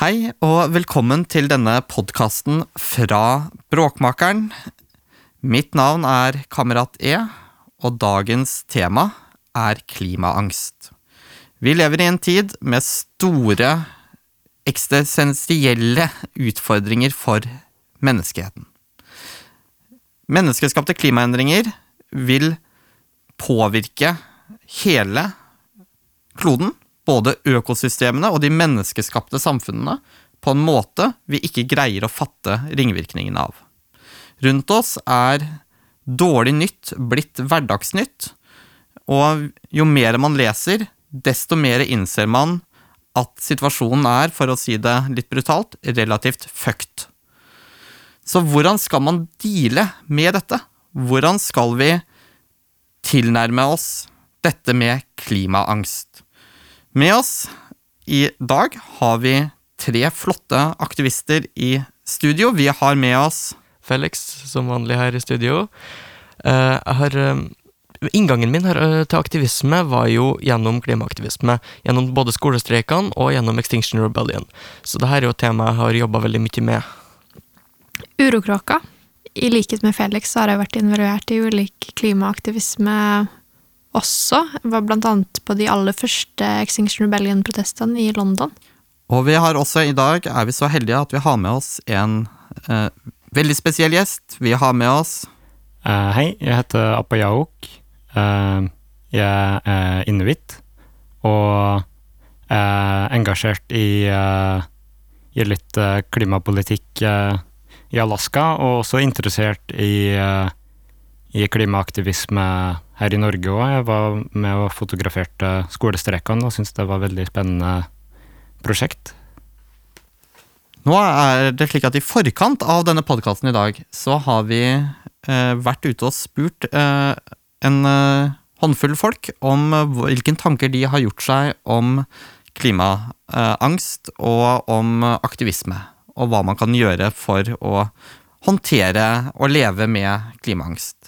Hei og velkommen til denne podkasten fra Bråkmakeren. Mitt navn er Kamerat E, og dagens tema er klimaangst. Vi lever i en tid med store eksistensielle utfordringer for menneskeheten. Menneskeskapte klimaendringer vil påvirke hele kloden både økosystemene og de menneskeskapte samfunnene på en måte vi ikke greier å fatte ringvirkningene av. Rundt oss er dårlig nytt blitt hverdagsnytt, og jo mer man leser, desto mer innser man at situasjonen er, for å si det litt brutalt, relativt fucked. Så hvordan skal man deale med dette? Hvordan skal vi tilnærme oss dette med klimaangst? Med oss i dag har vi tre flotte aktivister i studio. Vi har med oss Felix, som vanlig her i studio. Jeg har, uh, inngangen min her, uh, til aktivisme var jo gjennom klimaaktivisme. Gjennom både skolestreikene og gjennom Extinction Rebellion. Så dette er jo et tema jeg har jobba veldig mye med. Urokråka. I likhet med Felix så har jeg vært involvert i ulik klimaaktivisme også. Jeg var blant annet på de aller første Extinction Rebellion-protestene i London. Og vi har også i dag er vi så heldige at vi har med oss en eh, veldig spesiell gjest. Vi har med oss uh, Hei, jeg heter Apayaok. Uh, jeg er inuitt og er engasjert i, uh, i litt klimapolitikk i Alaska, og også interessert i, i klimaaktivisme her i Norge òg. Jeg var med og fotograferte skolestreikene og syntes det var et veldig spennende prosjekt. Nå er det slik at I forkant av denne podkasten i dag, så har vi eh, vært ute og spurt eh, en eh, håndfull folk om hvilke tanker de har gjort seg om klimaangst og om aktivisme. Og hva man kan gjøre for å håndtere og leve med klimaangst.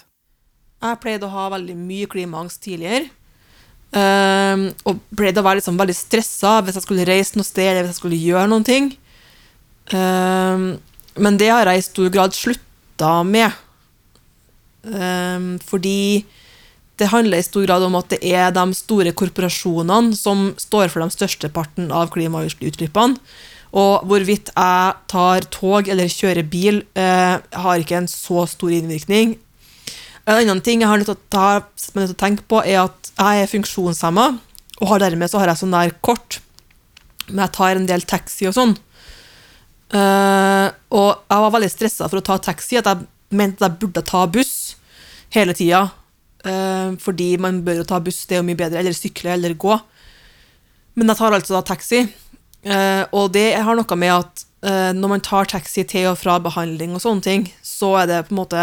Jeg pleide å ha veldig mye klimaangst tidligere. Um, og pleide å være liksom veldig stressa hvis jeg skulle reise noe sted eller hvis jeg skulle gjøre noen ting. Um, men det har jeg i stor grad slutta med. Um, fordi det handler i stor grad om at det er de store korporasjonene som står for de største parten av klimautslippene. Og hvorvidt jeg tar tog eller kjører bil, uh, har ikke en så stor innvirkning. En annen ting jeg har nødt til å, tenke på, er at jeg er funksjonshemma, og har dermed så har jeg sånn der kort. Men jeg tar en del taxi og sånn. Uh, og jeg var veldig stressa for å ta taxi, at jeg mente at jeg burde ta buss hele tida. Uh, fordi man bør jo ta buss, det er jo mye bedre. Eller sykle eller gå. Men jeg tar altså da taxi. Uh, og det har noe med at når man tar taxi til og fra behandling og sånne ting, så er det på en måte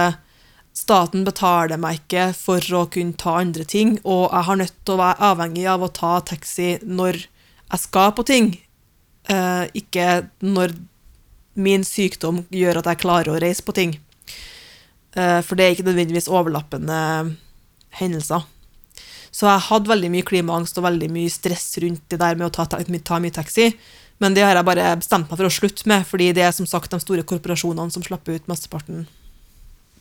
Staten betaler meg ikke for å kunne ta andre ting, og jeg har nødt til å være avhengig av å ta taxi når jeg skal på ting, eh, ikke når min sykdom gjør at jeg klarer å reise på ting. Eh, for det er ikke nødvendigvis overlappende hendelser. Så jeg hadde veldig mye klimaangst og veldig mye stress rundt det der med å ta, ta, ta mye taxi. Men det har jeg bare bestemt meg for å slutte med, fordi det er som sagt de store korporasjonene som slipper ut mesteparten.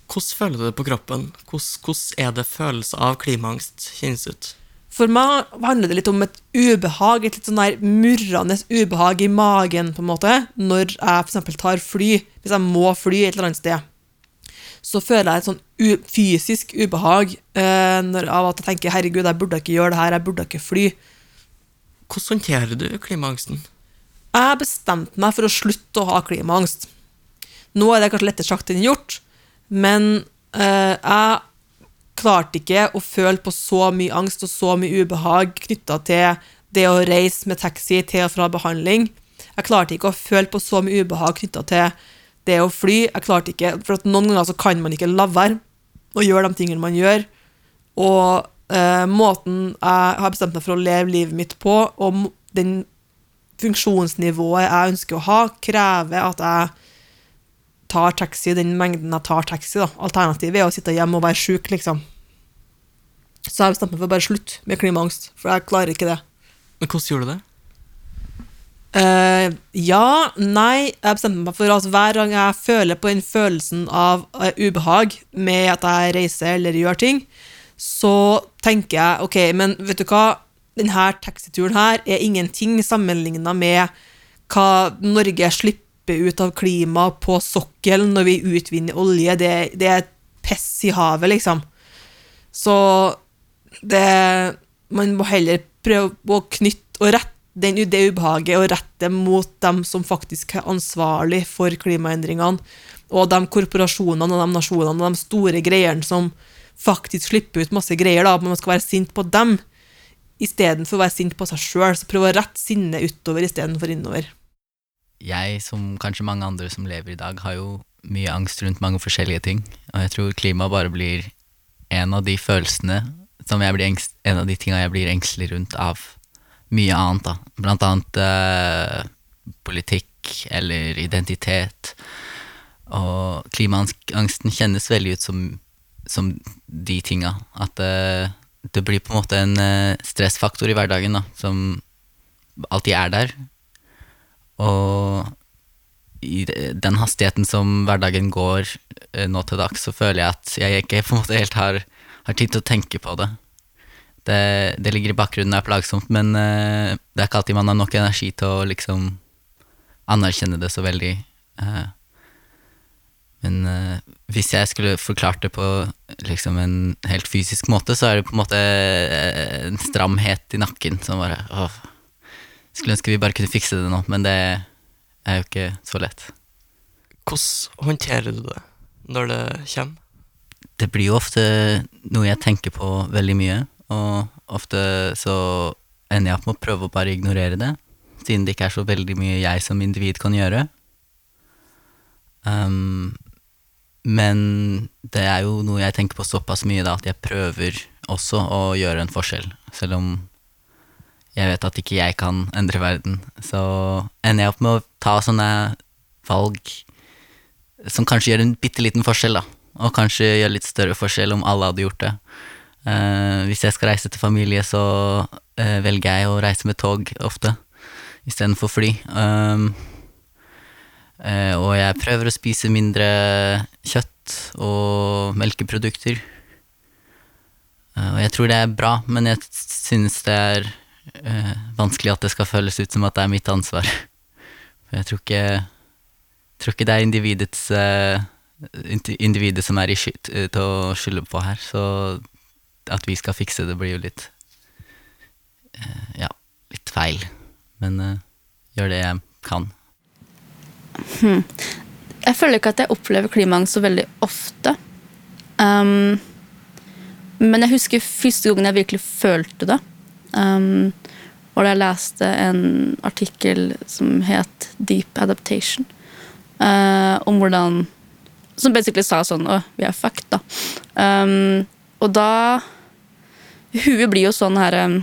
Hvordan føler du det på kroppen? Hvordan, hvordan er det følelse av klimaangst kjennes ut? For meg handler det litt om et ubehag, et litt sånn der murrende ubehag i magen, på en måte, når jeg f.eks. tar fly. Hvis jeg må fly et eller annet sted, så føler jeg et sånn fysisk ubehag eh, når, av at jeg tenker 'herregud, jeg burde ikke gjøre det her, jeg burde ikke fly'. Hvordan håndterer du klimaangsten? Jeg bestemte meg for å slutte å ha klimaangst. Nå er det kanskje lettere sagt enn gjort, men eh, jeg klarte ikke å føle på så mye angst og så mye ubehag knytta til det å reise med taxi til og fra behandling. Jeg klarte ikke å føle på så mye ubehag knytta til det å fly. Jeg klarte ikke, for Noen ganger kan man ikke la være å gjøre de tingene man gjør. Og eh, måten jeg har bestemt meg for å leve livet mitt på, og den funksjonsnivået jeg ønsker å ha, krever at jeg tar taxi den mengden jeg tar taxi. da. Alternativet er å sitte hjemme og være sjuk, liksom. Så jeg bestemte meg for å bare slutte med klimaangst, for jeg klarer ikke det. Men hvordan gjorde du det? Uh, ja, nei. Jeg bestemte meg for at hver gang jeg føler på den følelsen av uh, ubehag med at jeg reiser eller gjør ting, så tenker jeg ok, men vet du hva, denne taxituren her er ingenting sammenligna med hva Norge slipper ut av klima på sokkelen når vi utvinner olje. Det, det er piss i havet, liksom. Så det Man må heller prøve å knytte og rette den, det ubehaget og rette det mot dem som faktisk er ansvarlig for klimaendringene, og de korporasjonene og de nasjonene og de store greiene som faktisk slipper ut masse greier, da, men man skal være sint på dem istedenfor å være sint på seg sjøl. Så prøv å rette sinnet utover istedenfor innover. Jeg, som kanskje mange andre som lever i dag, har jo mye angst rundt mange forskjellige ting. Og jeg tror klima bare blir en av de følelsene som jeg blir engst, en av de tinga jeg blir engstelig rundt av mye annet, da. Blant annet eh, politikk eller identitet. Og klimaangsten kjennes veldig ut som, som de tinga. At det, det blir på en måte en eh, stressfaktor i hverdagen da, som alltid er der. Og i den hastigheten som hverdagen går eh, nå til dags, så føler jeg at jeg ikke på en måte helt har, har tid til å tenke på det. Det, det ligger i bakgrunnen, det er plagsomt, men uh, det er ikke alltid man har nok energi til å liksom anerkjenne det så veldig. Uh, men uh, hvis jeg skulle forklart det på liksom en helt fysisk måte, så er det på en måte en stramhet i nakken som bare åh, Skulle ønske vi bare kunne fikse det nå, men det er jo ikke så lett. Hvordan håndterer du det når det kommer? det blir jo ofte noe jeg tenker på veldig mye, og ofte så ender jeg opp med å prøve å bare ignorere det, siden det ikke er så veldig mye jeg som individ kan gjøre. Um, men det er jo noe jeg tenker på såpass mye da, at jeg prøver også å gjøre en forskjell, selv om jeg vet at ikke jeg kan endre verden. Så ender jeg opp med å ta sånne valg som kanskje gjør en bitte liten forskjell, da. Og kanskje gjør litt større forskjell om alle hadde gjort det. Eh, hvis jeg skal reise til familie, så eh, velger jeg å reise med tog ofte, istedenfor fly. Um, eh, og jeg prøver å spise mindre kjøtt og melkeprodukter. Og jeg tror det er bra, men jeg synes det er eh, vanskelig at det skal føles ut som at det er mitt ansvar. For jeg tror ikke, tror ikke det er individets eh, individet som er i skyld, til å skylde på her, så at vi skal fikse det blir jo litt eh, ja, litt feil. Men eh, gjør det jeg kan. Jeg føler ikke at jeg opplever klimaangst så veldig ofte. Um, men jeg husker første gangen jeg virkelig følte det. Um, og da jeg leste en artikkel som het Deep Adaptation. Uh, om hvordan Som basically sa sånn Å, vi er fucked, da. Um, og da Huet blir jo sånn her um,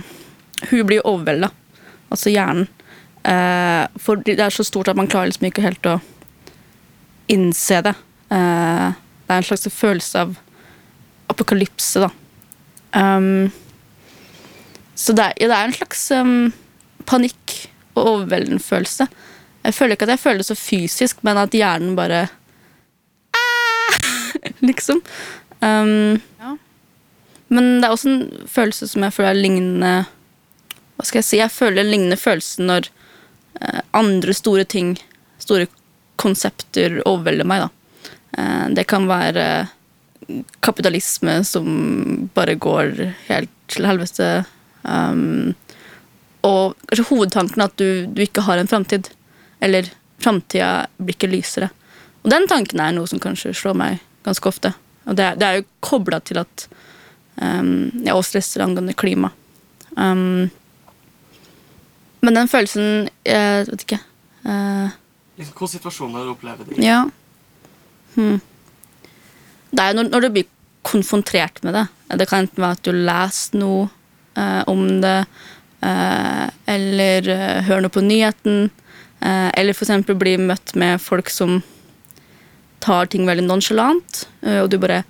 Huet blir jo overvelda. Altså hjernen. Uh, for det er så stort at man klarer liksom ikke helt å innse det. Uh, det er en slags følelse av apokalypse, da. Um, så det er, ja, det er en slags um, panikk og overveldende følelse. Jeg føler ikke at jeg føler det så fysisk, men at hjernen bare ah! Liksom. Um, Men det er også en følelse som jeg føler er lignende Hva skal jeg si? Jeg føler en lignende følelse når uh, andre store ting, store konsepter, overvelder meg, da. Uh, det kan være kapitalisme som bare går helt til helvete. Um, og kanskje hovedtanken at du, du ikke har en framtid. Eller framtida blir ikke lysere. Og den tanken er noe som kanskje slår meg ganske ofte. Og det, det er jo kobla til at um, jeg også stresser angående klima. Um, men den følelsen Jeg vet ikke. eh, Hvilke situasjoner du opplever det ja. Hmm. Det er når, når du blir konfrontert med det. Det kan enten være at du leser noe om det, eh, eller eh, hører noe på nyheten, eh, eller f.eks. bli møtt med folk som tar ting veldig nonchalant, eh, og du bare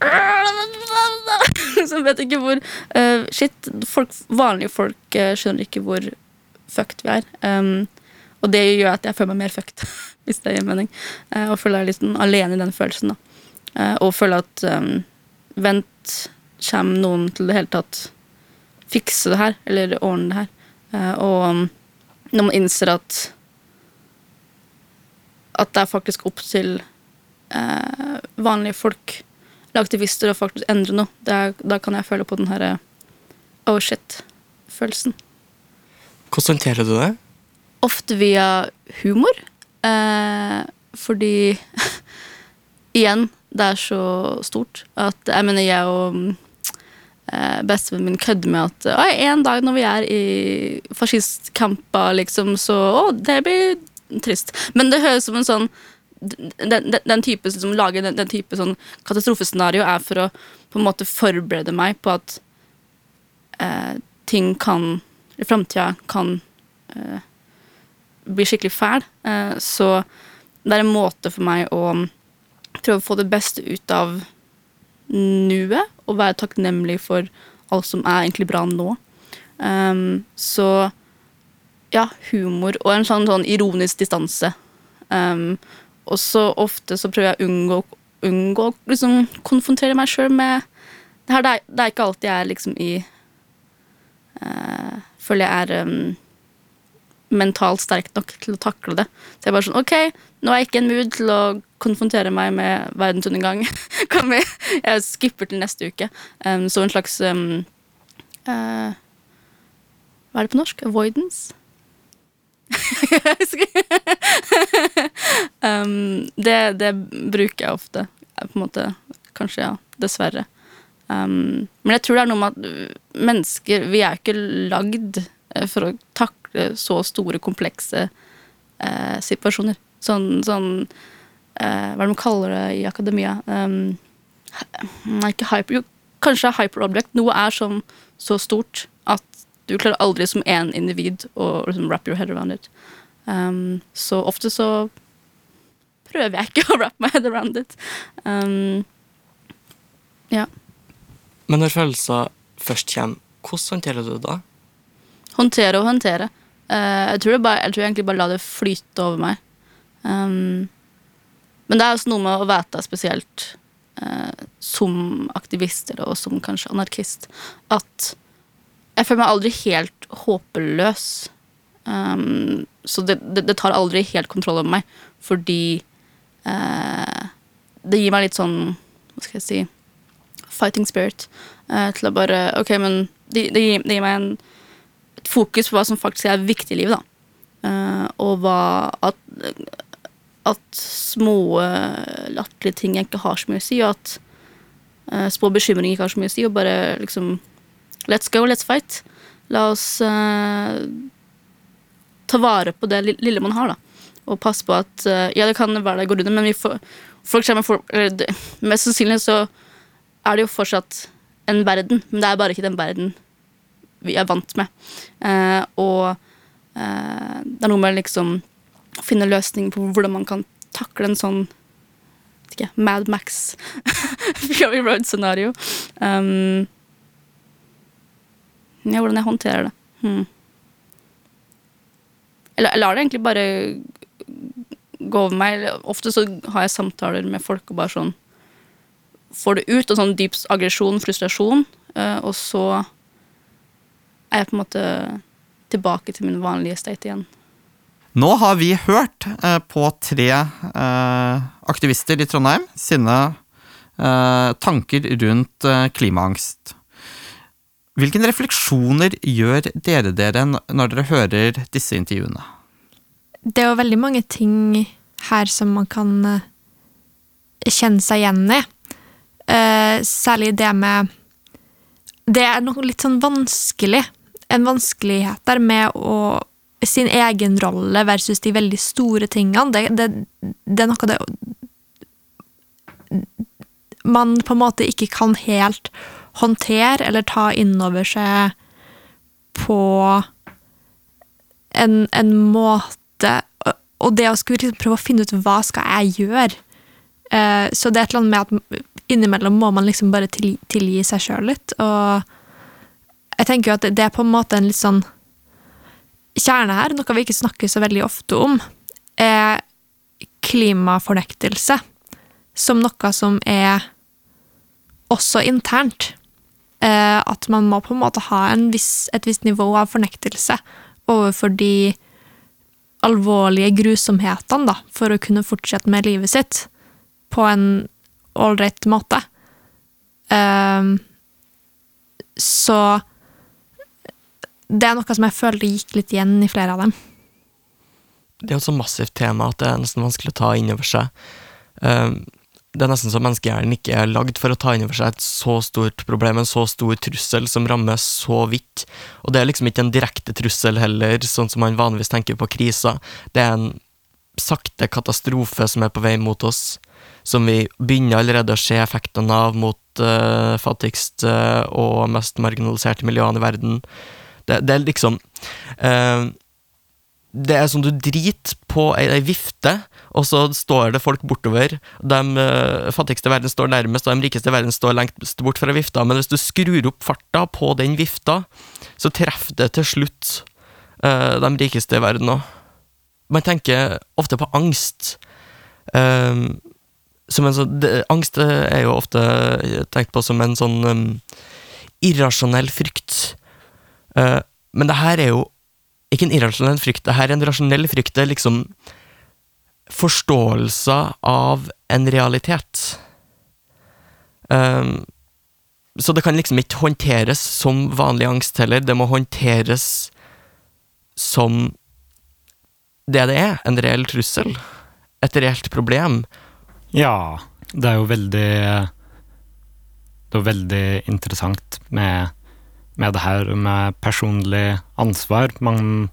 Som vet ikke hvor eh, Shit, folk, vanlige folk eh, skjønner ikke hvor fucked vi er. Um, og det gjør at jeg føler meg mer fucked, hvis det gir mening. Eh, og føler jeg litt alene i den følelsen. da. Eh, og føler at um, vent, kommer noen til det hele tatt fikse det her, eller ordne det her? Eh, og um, når man innser at at det er faktisk opp til eh, vanlige folk, eller aktivister, å faktisk endre noe, er, da kan jeg føle på den herre oh shit-følelsen. Hvordan håndterer du det? Ofte via humor. Eh, fordi Igjen, det er så stort at Jeg mener, jeg og eh, bestevennen min kødder med at «Oi, en dag når vi er i fascistkamper, liksom, så Å, det blir trist. Men det høres som en sånn den, den, den type som lager den, den type sånn katastrofescenario, er for å på en måte forberede meg på at eh, ting kan i framtida kan eh, bli skikkelig fæl. Eh, så det er en måte for meg å prøve å få det beste ut av nuet, og være takknemlig for alt som er egentlig bra nå. Um, så ja, humor og en sånn, sånn ironisk distanse. Um, og så ofte så prøver jeg å unngå, unngå å liksom konfrontere meg sjøl med det her. Det er, det er ikke alltid jeg er liksom i uh, Føler jeg er um, mentalt sterk nok til å takle det. Så jeg bare sånn OK, nå er jeg ikke i en mood til å konfrontere meg med verdensundergang. vi Jeg skipper til neste uke. Um, så en slags um, uh, Hva er det på norsk? Avoidance? Um, det, det bruker jeg ofte. På en måte. Kanskje, ja. Dessverre. Um, men jeg tror det er noe med at mennesker Vi er ikke lagd eh, for å takle så store, komplekse eh, situasjoner. Sånn, sånn eh, Hva er det man kaller det i akademia? Um, ikke hyper, jo, kanskje hyperobject. Noe er sånn så stort at du klarer aldri som én individ å liksom, wrap your head around it. Um, så ofte så prøver jeg ikke å wrap my head around it. Um, ja. Men når følelser først kommer, hvordan håndterer du det da? Håndtere og håndtere. Eh, jeg, tror bare, jeg tror egentlig bare la det flyte over meg. Um, men det er også noe med å vite spesielt uh, som aktivist, eller som kanskje anarkist, at jeg føler meg aldri helt håpeløs. Um, så det, det, det tar aldri helt kontroll over meg, fordi uh, det gir meg litt sånn Hva skal jeg si Fighting spirit. til å bare Ok, men det, det, gir, gir meg en, fokus på hva som faktisk er viktig i livet, da. Uh, og hva at, at små eh, latterlige ting ikke har så mye å si, og at uh, små bekymringer ikke har så mye å si, og bare liksom Let's go, let's fight. La oss uh, ta vare på det lille man har, da. Og passe på at Ja, det kan være det går under, men vi får for eksempel, for, Mest sannsynlig så er det jo fortsatt en verden, men det er bare ikke den verden vi er vant med. Eh, og eh, det er noe med liksom å finne løsninger på hvordan man kan takle en sånn ikke, Mad Max Fury Road-scenario. Um, ja, hvordan jeg håndterer det. Hmm. Eller jeg lar det egentlig bare gå over meg. Ofte så har jeg samtaler med folk og bare sånn Får det ut, og sånn dyp aggresjon, frustrasjon, eh, og så er jeg på en måte tilbake til min vanlige state igjen. Nå har vi hørt eh, på tre eh, aktivister i Trondheim sine eh, tanker rundt eh, klimaangst. Hvilke refleksjoner gjør dere dere når dere hører disse intervjuene? Det er jo veldig mange ting her som man kan eh, kjenne seg igjen i. Eh, særlig det med Det er noe litt sånn vanskelig. En vanskelighet der med å sin egen rolle versus de veldig store tingene. Det, det, det er noe det Man på en måte ikke kan helt håndtere eller ta innover seg på en, en måte og- det å skulle liksom prøve å finne ut hva skal jeg gjøre. Eh, så det er et eller annet med at innimellom må man liksom bare tilgi seg sjøl litt. Og jeg tenker jo at det- er på en måte en litt sånn kjerne her, noe vi ikke snakker så veldig ofte om, er klimafornektelse som noe som er også internt. Eh, at man må på en måte ha en viss, et visst nivå av fornektelse overfor de alvorlige grusomhetene, da, for å kunne fortsette med livet sitt på en ålreit måte. Eh, så det er noe som jeg føler gikk litt igjen i flere av dem. Det er jo et så massivt tema at det er nesten vanskelig å ta inn over seg. Um, det er nesten så menneskehjernen ikke er lagd for å ta inn over seg et så stort problem, en så stor trussel som rammer så vidt. Og det er liksom ikke en direkte trussel heller, sånn som man vanligvis tenker på kriser. Det er en sakte katastrofe som er på vei mot oss, som vi begynner allerede å se effektene av mot uh, fattigste og mest marginaliserte miljøene i verden. Det, det er liksom uh, Det er som du driter på ei, ei vifte, og så står det folk bortover. De uh, fattigste i verden står nærmest, og de rikeste i verden står lengst bort fra vifta. Men hvis du skrur opp farta på den vifta, så treffer det til slutt uh, de rikeste i verden òg. Man tenker ofte på angst. Som en sånn, det, angst er jo ofte tenkt på som en sånn um, irrasjonell frykt. Uh, men det her er jo ikke en irrasjonell frykt, det her er en rasjonell frykt. Det er liksom forståelse av en realitet. Um, så det kan liksom ikke håndteres som vanlig angst heller, det må håndteres som det det er, en reell trussel. Et reelt problem. Ja, det er jo veldig Det er veldig interessant med, med det her med personlig ansvar. Man,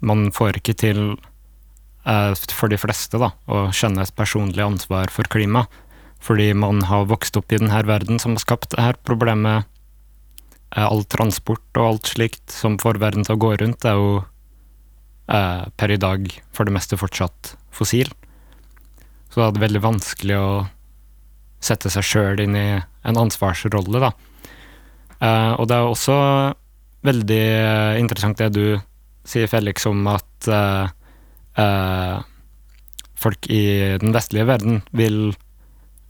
man får ikke til eh, for de fleste, da, å kjenne et personlig ansvar for klima. Fordi man har vokst opp i denne verden som har skapt det her problemet. Eh, all transport og alt slikt som får verden til å gå rundt, er jo eh, per i dag for det meste fortsatt fossil. Så det er veldig vanskelig å sette seg sjøl inn i en ansvarsrolle, da. Eh, og det er også veldig eh, interessant det du sier, Felix, om at uh, uh, folk i den vestlige verden vil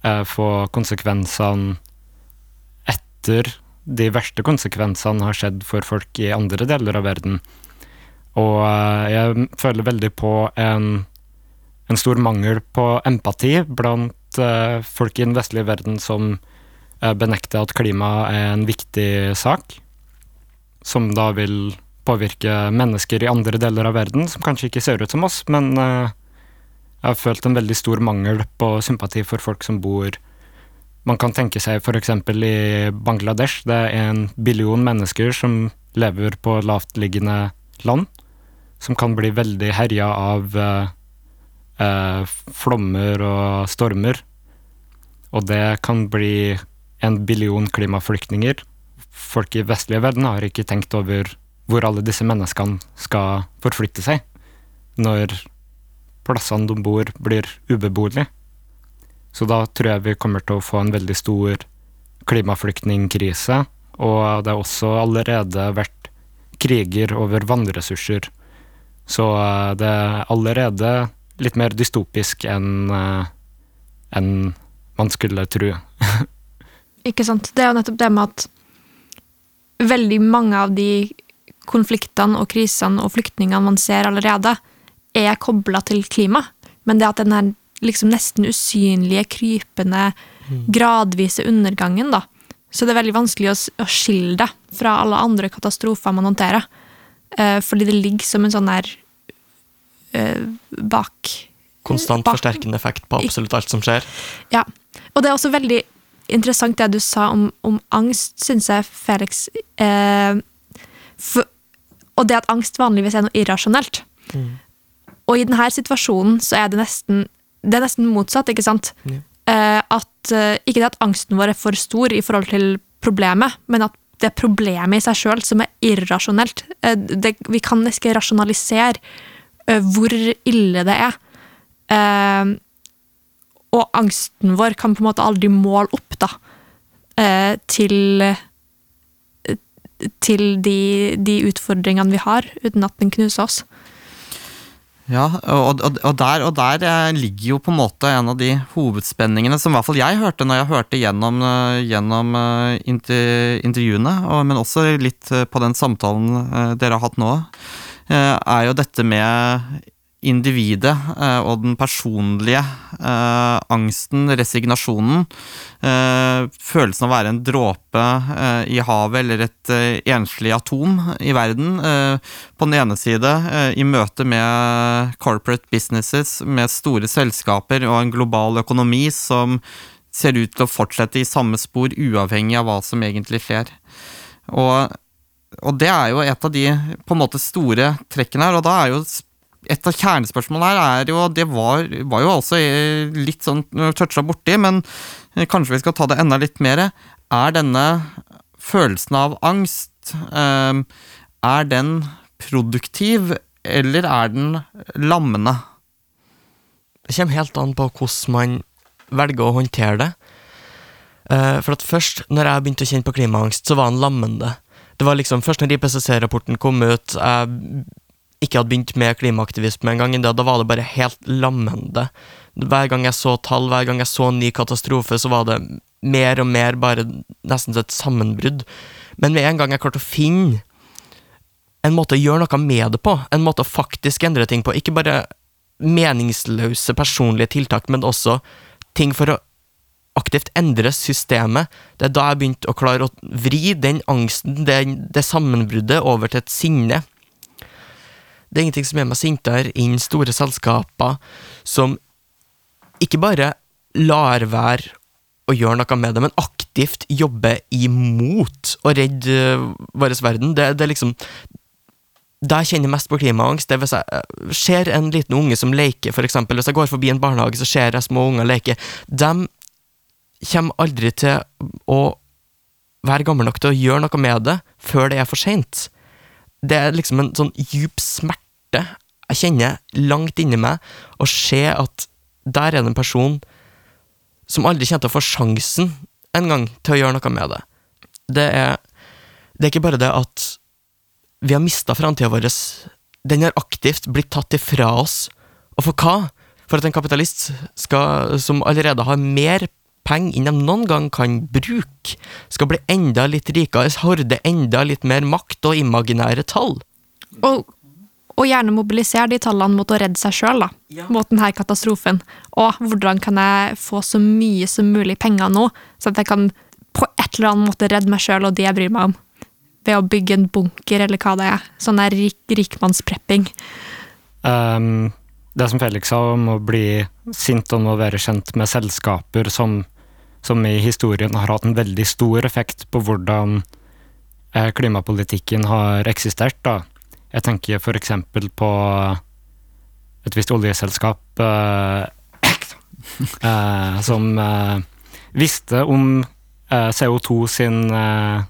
få konsekvensene etter de verste konsekvensene har skjedd for folk i andre deler av verden. Og jeg føler veldig på en, en stor mangel på empati blant folk i den vestlige verden som eh, benekter at klima er en viktig sak, som da vil påvirke mennesker i andre deler av verden som kanskje ikke ser ut som oss, men eh, jeg har følt en veldig stor mangel på sympati for folk som bor Man kan tenke seg f.eks. i Bangladesh. Det er en billion mennesker som lever på lavtliggende land, som kan bli veldig herja av eh, eh, flommer og stormer. Og det kan bli en billion klimaflyktninger. Folk i vestlige verden har ikke tenkt over hvor alle disse menneskene skal forflytte seg når plassene de bor, blir ubeboelige. Så da tror jeg vi kommer til å få en veldig stor klimaflyktningkrise, og det har også allerede vært kriger over vannressurser. Så eh, det er allerede litt mer dystopisk enn eh, enn man skulle tro. Ikke sant? Det er jo nettopp det med at veldig mange av de konfliktene og krisene og flyktningene man ser allerede, er kobla til klima. Men det at den her liksom nesten usynlige, krypende, gradvise undergangen, da. Så det er veldig vanskelig å, å skille det fra alle andre katastrofer man håndterer. Eh, fordi det ligger som en sånn der eh, bak Konstant Bak- forsterkende effekt på absolutt alt som skjer. Ja. Og det er også veldig interessant det du sa om, om angst, syns jeg, Felix. Eh, for, og det at angst vanligvis er noe irrasjonelt. Og i denne situasjonen så er det nesten det er nesten motsatt, ikke sant? Ja. Eh, at, eh, ikke det at angsten vår er for stor i forhold til problemet, men at det er problemet i seg sjøl som er irrasjonelt. Eh, det, vi kan ikke rasjonalisere eh, hvor ille det er. Eh, og angsten vår kan på en måte aldri måle opp da, eh, til, til de, de utfordringene vi har, uten at den knuser oss. Ja, og, og, og, der, og der eh, ligger jo på en måte en av de hovedspenningene som i hvert fall jeg hørte når jeg hørte gjennom, eh, gjennom eh, intervjuene, men også litt på den samtalen dere har hatt nå, er jo dette med individet eh, og den personlige eh, angsten, resignasjonen, eh, følelsen av å være en dråpe eh, i havet eller et eh, enslig atom i verden, eh, på den ene side i møte med corporate businesses, med store selskaper og en global økonomi som ser ut til å fortsette i samme spor, uavhengig av hva som egentlig skjer. Og, og det er jo et av de på en måte store trekkene her, og da er jo et av kjernespørsmålene her er jo Det var, var jo altså litt sånn toucha borti, men eh, kanskje vi skal ta det enda litt mer. Er denne følelsen av angst eh, Er den produktiv, eller er den lammende? Det kommer helt an på hvordan man velger å håndtere det. Eh, for at først, når jeg begynte å kjenne på klimaangst, så var den lammende. Det var liksom Først når IPCC-rapporten kom ut, jeg ikke hadde begynt med klimaaktivisme en gang, da, da var det bare helt lammende. Hver gang jeg så tall, hver gang jeg så en ny katastrofe, så var det mer og mer bare nesten et sammenbrudd. Men med en gang jeg klarte å finne en måte å gjøre noe med det på, en måte å faktisk endre ting på, ikke bare meningsløse personlige tiltak, men også ting for å aktivt endre systemet. Det er da jeg begynte å klare å vri den angsten, det, det sammenbruddet, over til et sinne. Det er ingenting som gjør meg sintere enn store selskaper som ikke bare lar være å gjøre noe med det, men aktivt jobber imot å redde uh, vår verden. Det, det er liksom da jeg kjenner mest på klimaangst, det er hvis jeg ser en liten unge som leker, eksempel. Hvis jeg går forbi en barnehage, så ser jeg små unger leke. De kommer aldri til å være gammel nok til å gjøre noe med det før det er for seint. Det er liksom en sånn djup smerte jeg kjenner langt inni meg, og se at der er det en person som aldri kommer til å få sjansen en gang til å gjøre noe med det. Det er, det er ikke bare det at vi har mista framtida vår, den har aktivt blitt tatt ifra oss. Og for hva? For at en kapitalist skal, som allerede har mer penger enn de noen gang kan bruke, skal bli enda litt rikere, horde enda litt mer makt og imaginære tall. Og og gjerne mobilisere de tallene mot å redde seg sjøl, ja. mot denne katastrofen. Og hvordan kan jeg få så mye som mulig penger nå, så at jeg kan på et eller annet måte redde meg sjøl og det jeg bryr meg om. Ved å bygge en bunker, eller hva det er. Sånn der rik, rikmannsprepping. Um, det som Felix sa om å bli sint om å være kjent med selskaper som, som i historien har hatt en veldig stor effekt på hvordan eh, klimapolitikken har eksistert, da jeg tenker eksempel på et visst oljeselskap eh, eh, som eh, visste om eh, CO2 sin eh,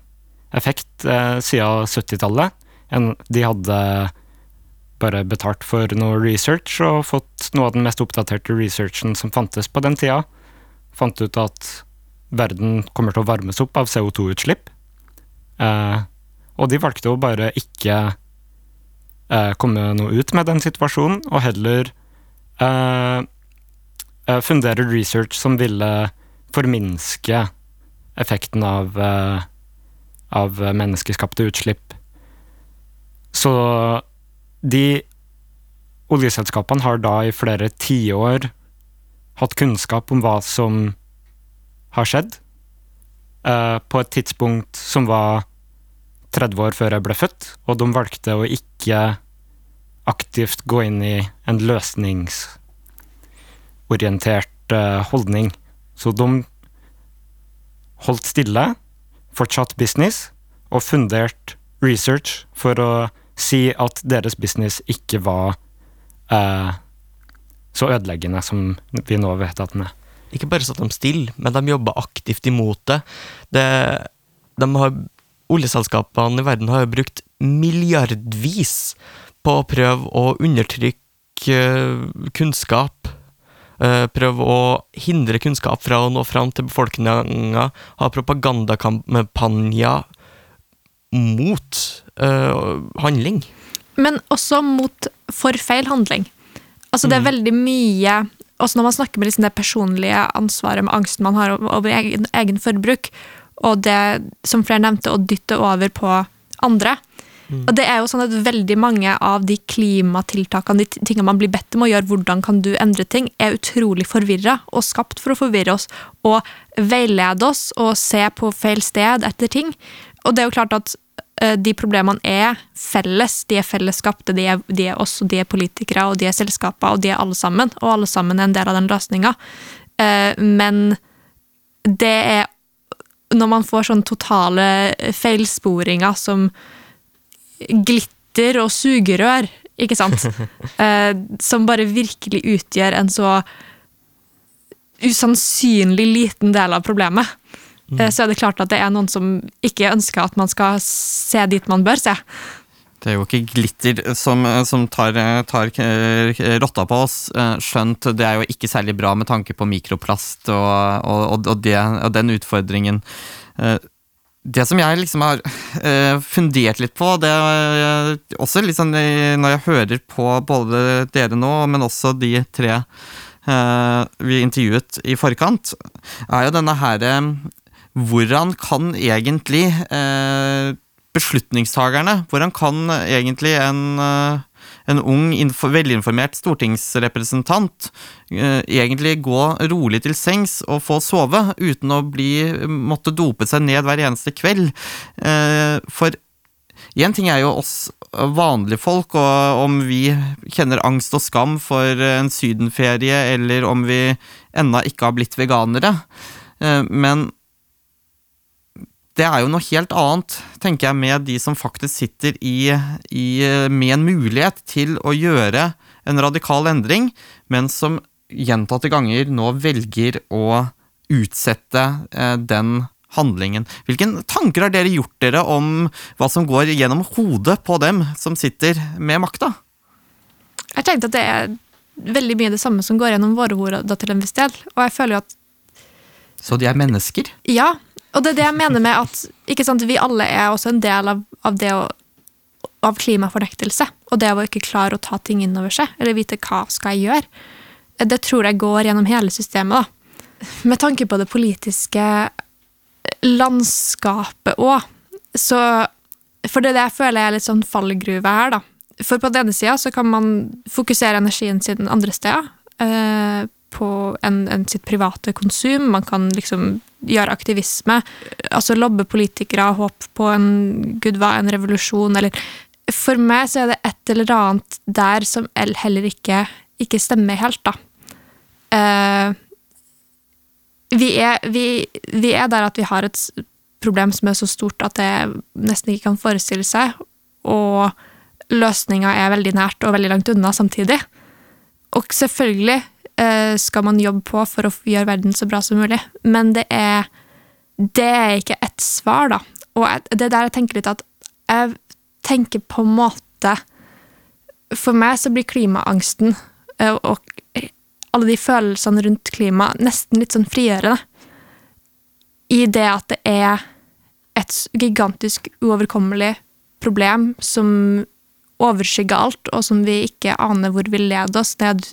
effekt eh, siden 70-tallet. De hadde bare betalt for noe research og fått noe av den mest oppdaterte researchen som fantes på den tida. Fant ut at verden kommer til å varmes opp av CO2-utslipp. og de valgte å bare ikke eh, komme noe ut med den situasjonen, og heller eh, eh, fundere research som ville forminske effekten av, eh, av menneskeskapte utslipp. Så de oljeselskapene har da i flere tiår hatt kunnskap om hva som har skjedd, eh, på et tidspunkt som var 30 år før jeg ble født, og de valgte å ikke aktivt gå inn i en løsningsorientert uh, holdning. Så de holdt stille, fortsatt business, og fundert research for å si at deres business ikke var eh, så ødeleggende som vi nå vet at den er. Ikke bare satt de stille, men de jobba aktivt imot det. det de har oljeselskapene i verden har brukt milliardvis på å prøve å undertrykke eh, kunnskap. Eh, prøve å hindre kunnskap fra å nå fram til befolkninga. Ha propagandakampanjer mot eh, handling. Men også mot for feil handling. Altså Det er veldig mye Også når man snakker med liksom det personlige ansvaret med angsten man har over egen, egen forbruk, og det, som flere nevnte, å dytte over på andre. Og det er jo sånn at Veldig mange av de klimatiltakene, de tingene man blir bedt om å gjøre, hvordan kan du endre ting, er utrolig forvirra og skapt for å forvirre oss og veilede oss og se på feil sted etter ting. Og det er jo klart at eh, de problemene er felles. De er fellesskapte, de er, de er oss, og de er politikere, og de er selskaper, og de er alle sammen. Og alle sammen er en del av den løsninga. Eh, Men det er Når man får sånne totale feilsporinger som glitter og sugerør, ikke sant? Eh, Som bare virkelig utgjør en så usannsynlig liten del av problemet. Eh, Så er det klart at det er noen som ikke ønsker at man skal se dit man bør se. Det er jo ikke glitter som, som tar, tar eh, rotta på oss, eh, skjønt det er jo ikke særlig bra med tanke på mikroplast og, og, og, det, og den utfordringen. Eh, Det som jeg liksom har eh, fundert litt på, det er også litt sånn eh, når jeg hører på både dere nå, men også de tre eh, vi intervjuet i forkant, er jo denne her eh, Hvordan kan egentlig eh, beslutningstagerne, hvordan kan egentlig en, eh, en ung, info, velinformert stortingsrepresentant eh, egentlig gå rolig til sengs og få sove, uten å bli, måtte dope seg ned hver eneste kveld? Eh, For én ting er jo oss vanlige folk, og om vi kjenner angst og skam for en sydenferie, eller om vi ennå ikke har blitt veganere. Eh, Men det er jo noe helt annet, tenker jeg, med de som faktisk sitter i, i, med en mulighet til å gjøre en radikal endring, men som gjentatte ganger nå velger å utsette eh, den handlingen. Hvilke tanker har dere gjort dere om hva som går gjennom hodet på dem som sitter med makta? Jeg tenkte at det er veldig mye det samme som går gjennom våre hoder til en viss del. Og jeg føler jo at Så de er mennesker? Ja, og det er det jeg mener med at sant, vi alle er også en del av, av det å av klimafornektelse, og det å ikke klare å ta ting inn over seg, eller vite hva skal jeg gjøre. Det tror jeg går gjennom hele systemet. da. Med tanke på det politiske landskapet òg, så For det er det jeg føler er litt sånn fallgruve her, da. For på den ene sida så kan man fokusere energien sin andre steder. På en, en sitt private konsum. Man kan liksom gjøre aktivisme. Altså lobbe politikere, håpe på en gud hva, en revolusjon, eller For meg så er det et eller annet der som heller ikke, ikke stemmer helt, da. Uh, vi, er, vi, vi er der at vi har et problem som er så stort at det nesten ikke kan forestille seg, og løsninga er veldig nært og veldig langt unna samtidig. Og selvfølgelig skal man jobbe på for å gjøre verden så bra som mulig, men det er, det er ikke ett svar, da. Og det er der jeg tenker litt at jeg tenker på en måte For meg så blir klimaangsten eh, og alle de følelsene rundt klima nesten litt sånn frigjørende. I det at det er et gigantisk uoverkommelig problem som overskygger alt, og som vi ikke aner hvor vil lede oss ned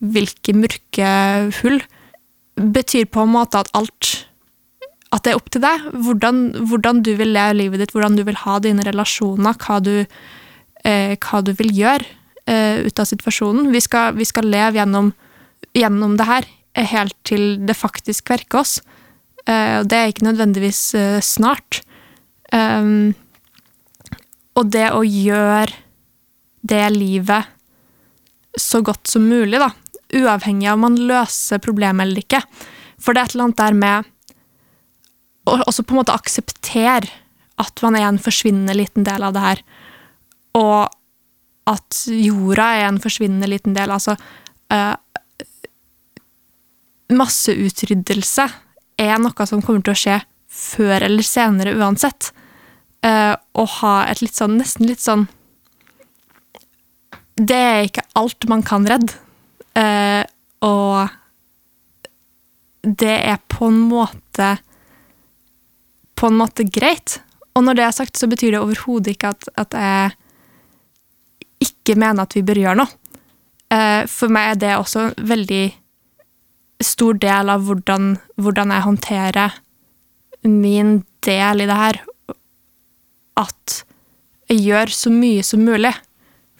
hvilke mørke hull, betyr på en måte at alt At det er opp til deg. Hvordan, hvordan du vil leve livet ditt, hvordan du vil ha dine relasjoner, hva du, eh, hva du vil gjøre eh, ut av situasjonen. Vi skal, vi skal leve gjennom, gjennom det her eh, helt til det faktisk verker oss. Eh, det er ikke nødvendigvis eh, snart. Um, og det å gjøre det livet så godt som mulig, da, uavhengig av om man løser problemet eller ikke. For det er et eller annet der med å også på en måte akseptere at man er en forsvinnende liten del av det her, og at jorda er en forsvinnende liten del. Altså uh, Masseutryddelse er noe som kommer til å skje før eller senere uansett. Uh, å ha et litt sånn, nesten litt sånn Det er ikke alt man kan redde. Uh, og det er på en måte På en måte greit. og når det er sagt, så betyr det overhodet ikke at, at jeg ikke mener at vi bør gjøre noe. Uh, for meg er det også en veldig stor del av hvordan, hvordan jeg håndterer min del i det her. At jeg gjør så mye som mulig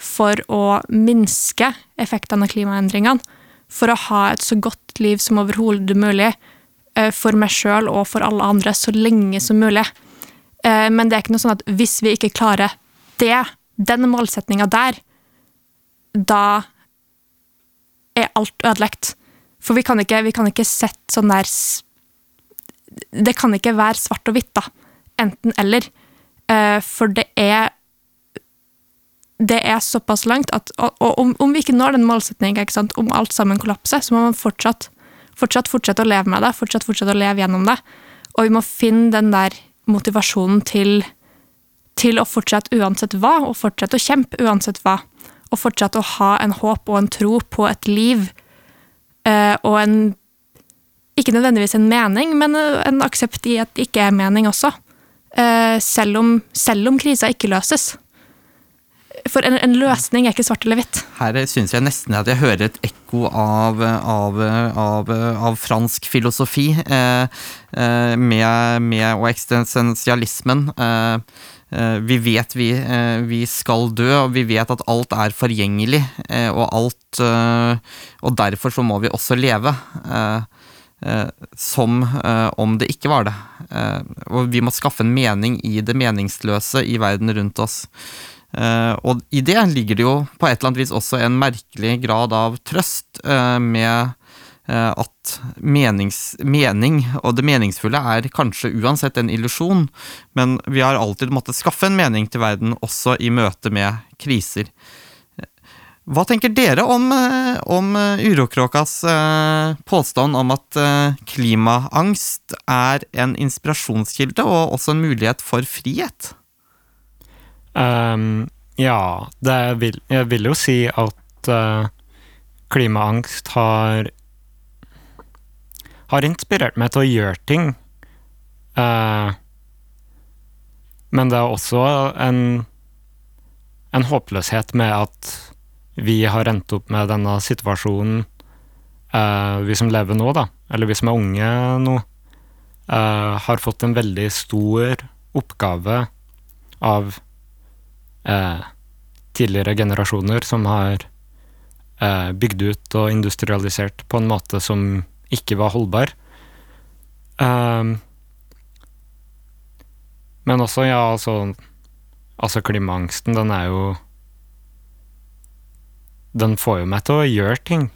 for å minske effektene av klimaendringene. For å ha et så godt liv som overhodet mulig eh, for meg sjøl og for alle andre så lenge som mulig. Eh, men det er ikke noe sånn at hvis vi ikke klarer det, den målsetninga der, da er alt ødelagt. For vi kan ikke, vi kan ikke sette sånn der Det kan ikke være svart og hvitt, da. Enten eller. Eh, For det er det er såpass langt at og, om, om vi ikke når den målsetningen, om alt sammen kollapser, så må man fortsatt, fortsatt fortsette å leve med det, fortsatt fortsette å leve gjennom det. Og vi må finne den der motivasjonen til, til å fortsette uansett hva, og fortsette å kjempe uansett hva. Og fortsette å ha en håp og en tro på et liv, eh, og en Ikke nødvendigvis en mening, men en aksept i at det ikke er mening også. Eh, selv om, selv om krisa ikke løses. For en, en løsning er ikke svart eller hvitt. Her syns jeg nesten at jeg hører et ekko av, av, av, av fransk filosofi eh, eh, med, med, og eksistensialismen. Eh, eh, vi vet vi, eh, vi skal dø, og vi vet at alt er forgjengelig, og alt Og derfor så må vi også leve. som om det ikke var det. Og vi må skaffe en mening i det meningsløse i verden rundt oss. Eh, og i det ligger det jo på et eller annet vis også en merkelig grad av trøst eh, med eh, at menings, mening og det meningsfulle er kanskje uansett en illusjon, men vi har alltid måttet skaffe en mening til verden også i møte med kriser. Hva tenker dere om, om Urokråkas påstand om at klimaangst er en inspirasjonskilde og også en mulighet for frihet? Ehm, ja, vil, jeg vil jo si at uh, klimaangst har har inspirert meg til å gjøre ting. Uh, men det er også en, en håpløshet med at vi har endt opp med denne situasjonen, uh, vi som lever nå, da, eller vi som er unge nå, uh, har fått en veldig stor oppgave av eh, tidligere generasjoner som har eh, bygd ut og industrialisert på en måte som ikke var holdbar. Eh, men også, ja, altså Altså, klimaangsten, den er jo Den får jo meg til å gjøre ting.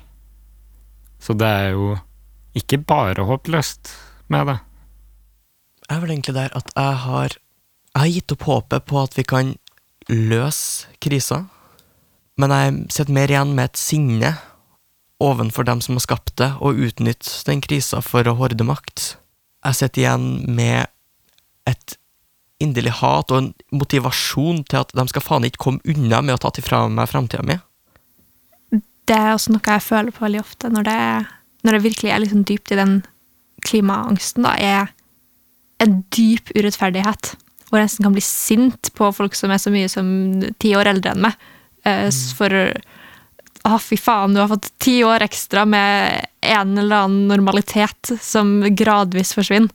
Så det er jo ikke bare håpløst med det. Jeg er vel egentlig der at jeg har Jeg har gitt opp håpet på at vi kan løse krisa, men jeg sitter mer igjen med et sinne ovenfor dem som har skapt det, og utnytte den krisa for å horde makt. Jeg sitter igjen med et inderlig hat og en motivasjon til at de skal faen ikke komme unna med å ta ifra meg framtida mi. Det er også noe jeg føler på veldig ofte når det, når det virkelig er liksom dypt i den klimaangsten, da, er en dyp urettferdighet. Hvor jeg nesten kan bli sint på folk som er så mye som ti år eldre enn meg. Eh, For Å, fy faen, du har fått ti år ekstra med en eller annen normalitet som gradvis forsvinner.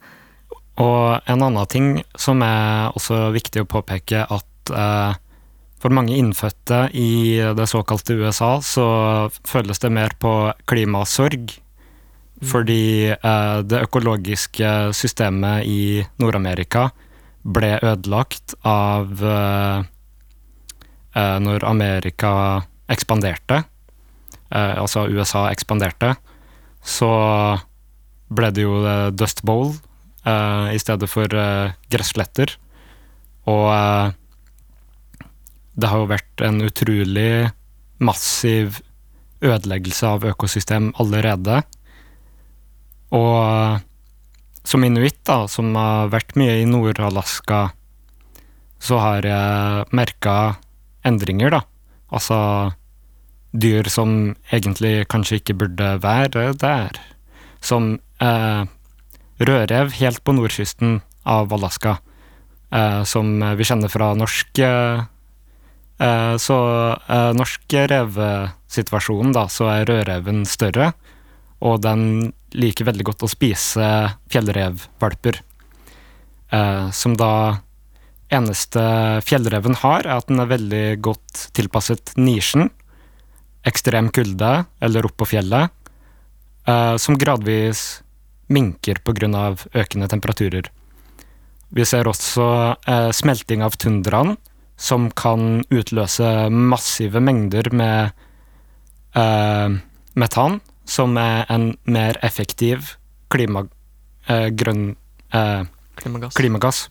Og en annen ting som er også viktig å påpeke, at eh, for mange innfødte i det såkalte USA, så føles det mer på klimasorg. Fordi eh, det økologiske systemet i Nord-Amerika ble ødelagt av eh, eh, når Amerika ekspanderte, eh, altså USA ekspanderte, så ble det jo eh, Dust Bowl eh, i stedet for eh, gressletter. Og det har jo vært en utrolig massiv ødeleggelse av økosystem allerede. Og som inuitt, som har vært mye i Nord-Alaska, så har jeg merka endringer, da. Altså dyr som egentlig kanskje ikke burde være der. Som eh, rødrev helt på nordkysten av Alaska. eh, som vi kjenner fra norsk eh, eh, Så eh, norsk revesituasjon, da, så er rødreven større, og den liker veldig godt å spise fjellrevvalper. Eh, som da eneste fjellreven har, er at den er veldig godt tilpasset nisjen. Ekstrem kulde, eller opp på fjellet, eh, som gradvis minker pga. økende temperaturer. Vi ser også eh, smelting av tundraen, som kan utløse massive mengder med eh, metan, som er en mer effektiv klima, eh, grønn eh, Klimagass. klimagass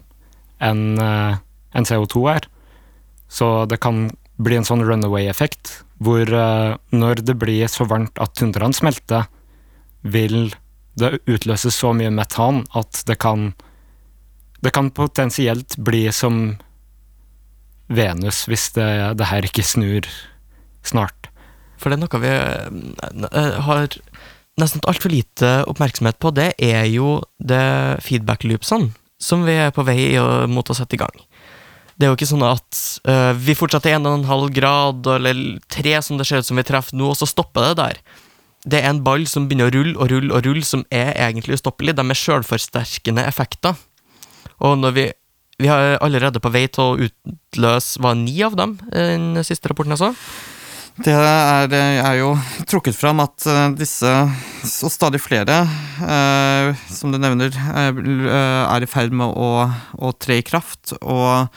enn eh, en CO2 er. Så det kan bli en sånn runaway-effekt, hvor eh, når det blir så varmt at tundraen smelter, vil det utløse så mye metan at det kan Det kan potensielt bli som Venus hvis det, det her ikke snur snart. For det er noe vi eh, har nesten altfor lite oppmerksomhet på. Det er jo det feedback loopsene som vi er på vei mot å sette i gang. Det er jo ikke sånn at uh, vi fortsetter 1,5 grad eller 3 som det ser ut som vi treffer nå, og så stopper det der. Det er en ball som begynner å rulle og rulle og rulle, som er egentlig ustoppelig. De er sjølforsterkende effekter. Og når vi Vi er allerede på vei til å utløse Var ni av dem, eh, den siste rapporten jeg så? Det er, er jo trukket fram at eh, disse, og stadig flere, eh, som du nevner, eh, er i ferd med å, å tre i kraft. Og,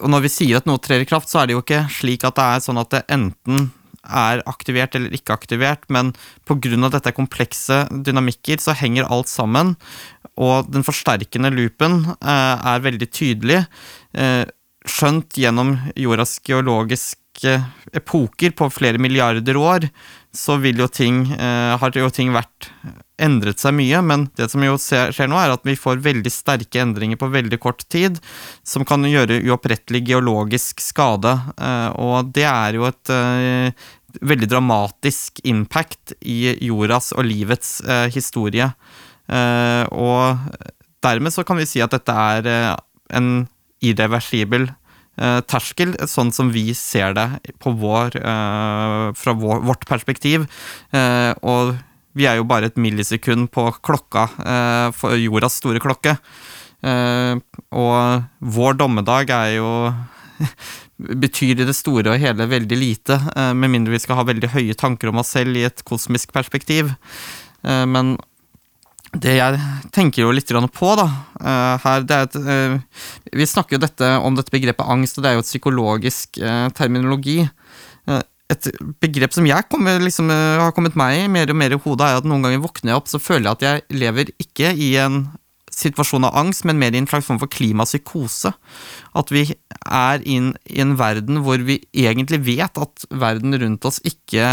og når vi sier at noe trer i kraft, så er det jo ikke slik at det er sånn at det enten er aktivert eller ikke aktivert, men pga. dette komplekse dynamikker så henger alt sammen, og den forsterkende loopen eh, er veldig tydelig, eh, skjønt gjennom jordas geologiske epoker på flere milliarder år, så vil jo ting, eh, har jo ting vært endret seg mye, men det som jo skjer nå, er at vi får veldig sterke endringer på veldig kort tid, som kan gjøre uopprettelig geologisk skade. eh, Og det er jo et eh, veldig dramatisk impact i jordas og livets eh, historie. Eh, Og dermed så kan vi si at dette er eh, en irreversibel terskel, sånn som vi ser det på vår, eh, fra vår, vårt perspektiv. Eh, og vi er jo bare et millisekund på klokka eh, for jordas store klokke. Eh, og vår dommedag er jo betyr i det store og hele veldig lite, eh, med mindre vi skal ha veldig høye tanker om oss selv i et kosmisk perspektiv. Eh, men det jeg tenker jo litt på, da, eh, her, det er et eh, Vi snakker jo dette om dette begrepet angst, og det er jo et psykologisk eh, terminologi. Et begrep som jeg kommer, liksom, har kommet meg i mer og mer i hodet, er at noen ganger våkner jeg opp, så føler jeg at jeg lever ikke i en situasjon av angst, men mer i en slags form for klimapsykose. At vi er inn i en verden hvor vi egentlig vet at verden rundt oss ikke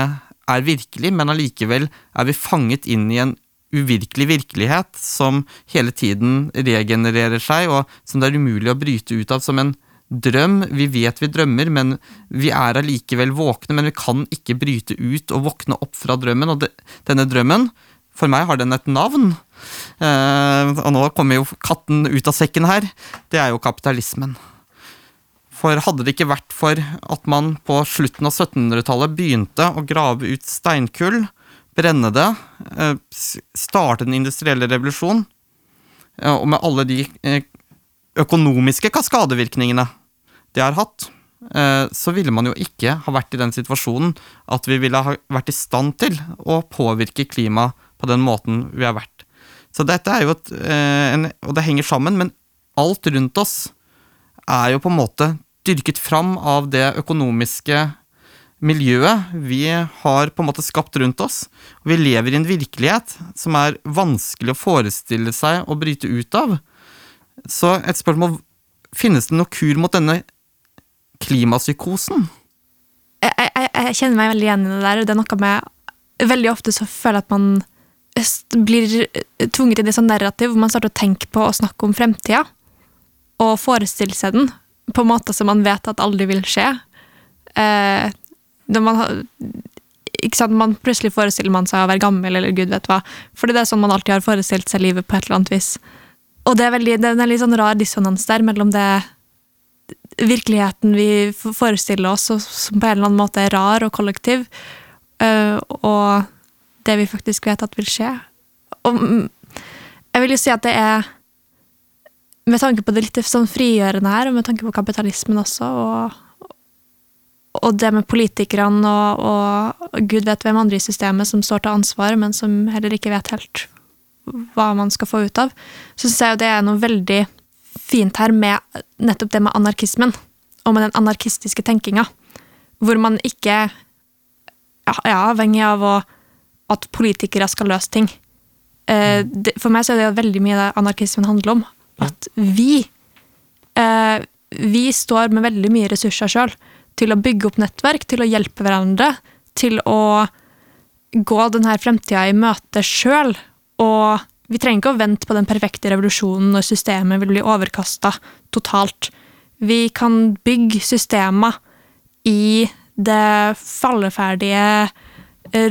er virkelig, men allikevel er vi fanget inn i en uvirkelig virkelighet som hele tiden regenererer seg, og som det er umulig å bryte ut av som en drøm. Vi vet vi drømmer, men vi er allikevel våkne, men vi kan ikke bryte ut og våkne opp fra drømmen. Og det, denne drømmen, for meg har den et navn. Eh, og nå kommer jo katten ut av sekken her. Det er jo kapitalismen. For hadde det ikke vært for at man på slutten av 1700-tallet begynte å grave ut steinkull, brenne det, eh, starte den industrielle revolusjon, eh, og med alle de eh, økonomiske kaskadevirkningene det har hatt, så ville man jo ikke ha vært i den situasjonen at vi ville ha vært i stand til å påvirke klimaet på den måten vi har vært. Så dette er jo et Og det henger sammen, men alt rundt oss er jo på en måte dyrket fram av det økonomiske miljøet vi har på en måte skapt rundt oss. Vi lever i en virkelighet som er vanskelig å forestille seg å bryte ut av. Så et spørsmål Finnes det noe kur mot denne klimapsykosen? jeg, jeg, jeg kjenner meg veldig igjen i det der. Det er noe med Veldig ofte så føler jeg at man blir tvunget inn i sånn narrativ hvor man starter å tenke på og snakke om fremtida. Og forestille seg den på måter som man vet at aldri vil skje. Eh, man, sant, man Plutselig forestiller man seg å være gammel, eller gud vet hva. Fordi det er sånn man alltid har forestilt seg livet på et eller annet vis. og det er, veldig, det er en litt sånn rar dissonans der mellom det virkeligheten vi forestiller oss, som på en eller annen måte er rar og kollektiv, øh, og det vi faktisk vet at vil skje. Og jeg vil jo si at det er Med tanke på det litt sånn frigjørende her, og med tanke på kapitalismen også, og, og det med politikerne og, og gud vet hvem andre i systemet som står til ansvar, men som heller ikke vet helt hva man skal få ut av, så syns jeg jo det er noe veldig fint her med nettopp det med anarkismen, og med den anarkistiske tenkinga, hvor man ikke ja, er avhengig av å, at politikere skal løse ting. Eh, det, for meg så er det jo veldig mye det anarkismen handler om. At vi eh, Vi står med veldig mye ressurser sjøl til å bygge opp nettverk, til å hjelpe hverandre, til å gå denne fremtida i møte sjøl. Og vi trenger ikke å vente på den perfekte revolusjonen når systemet vil bli overkasta totalt. Vi kan bygge systemer i det falleferdige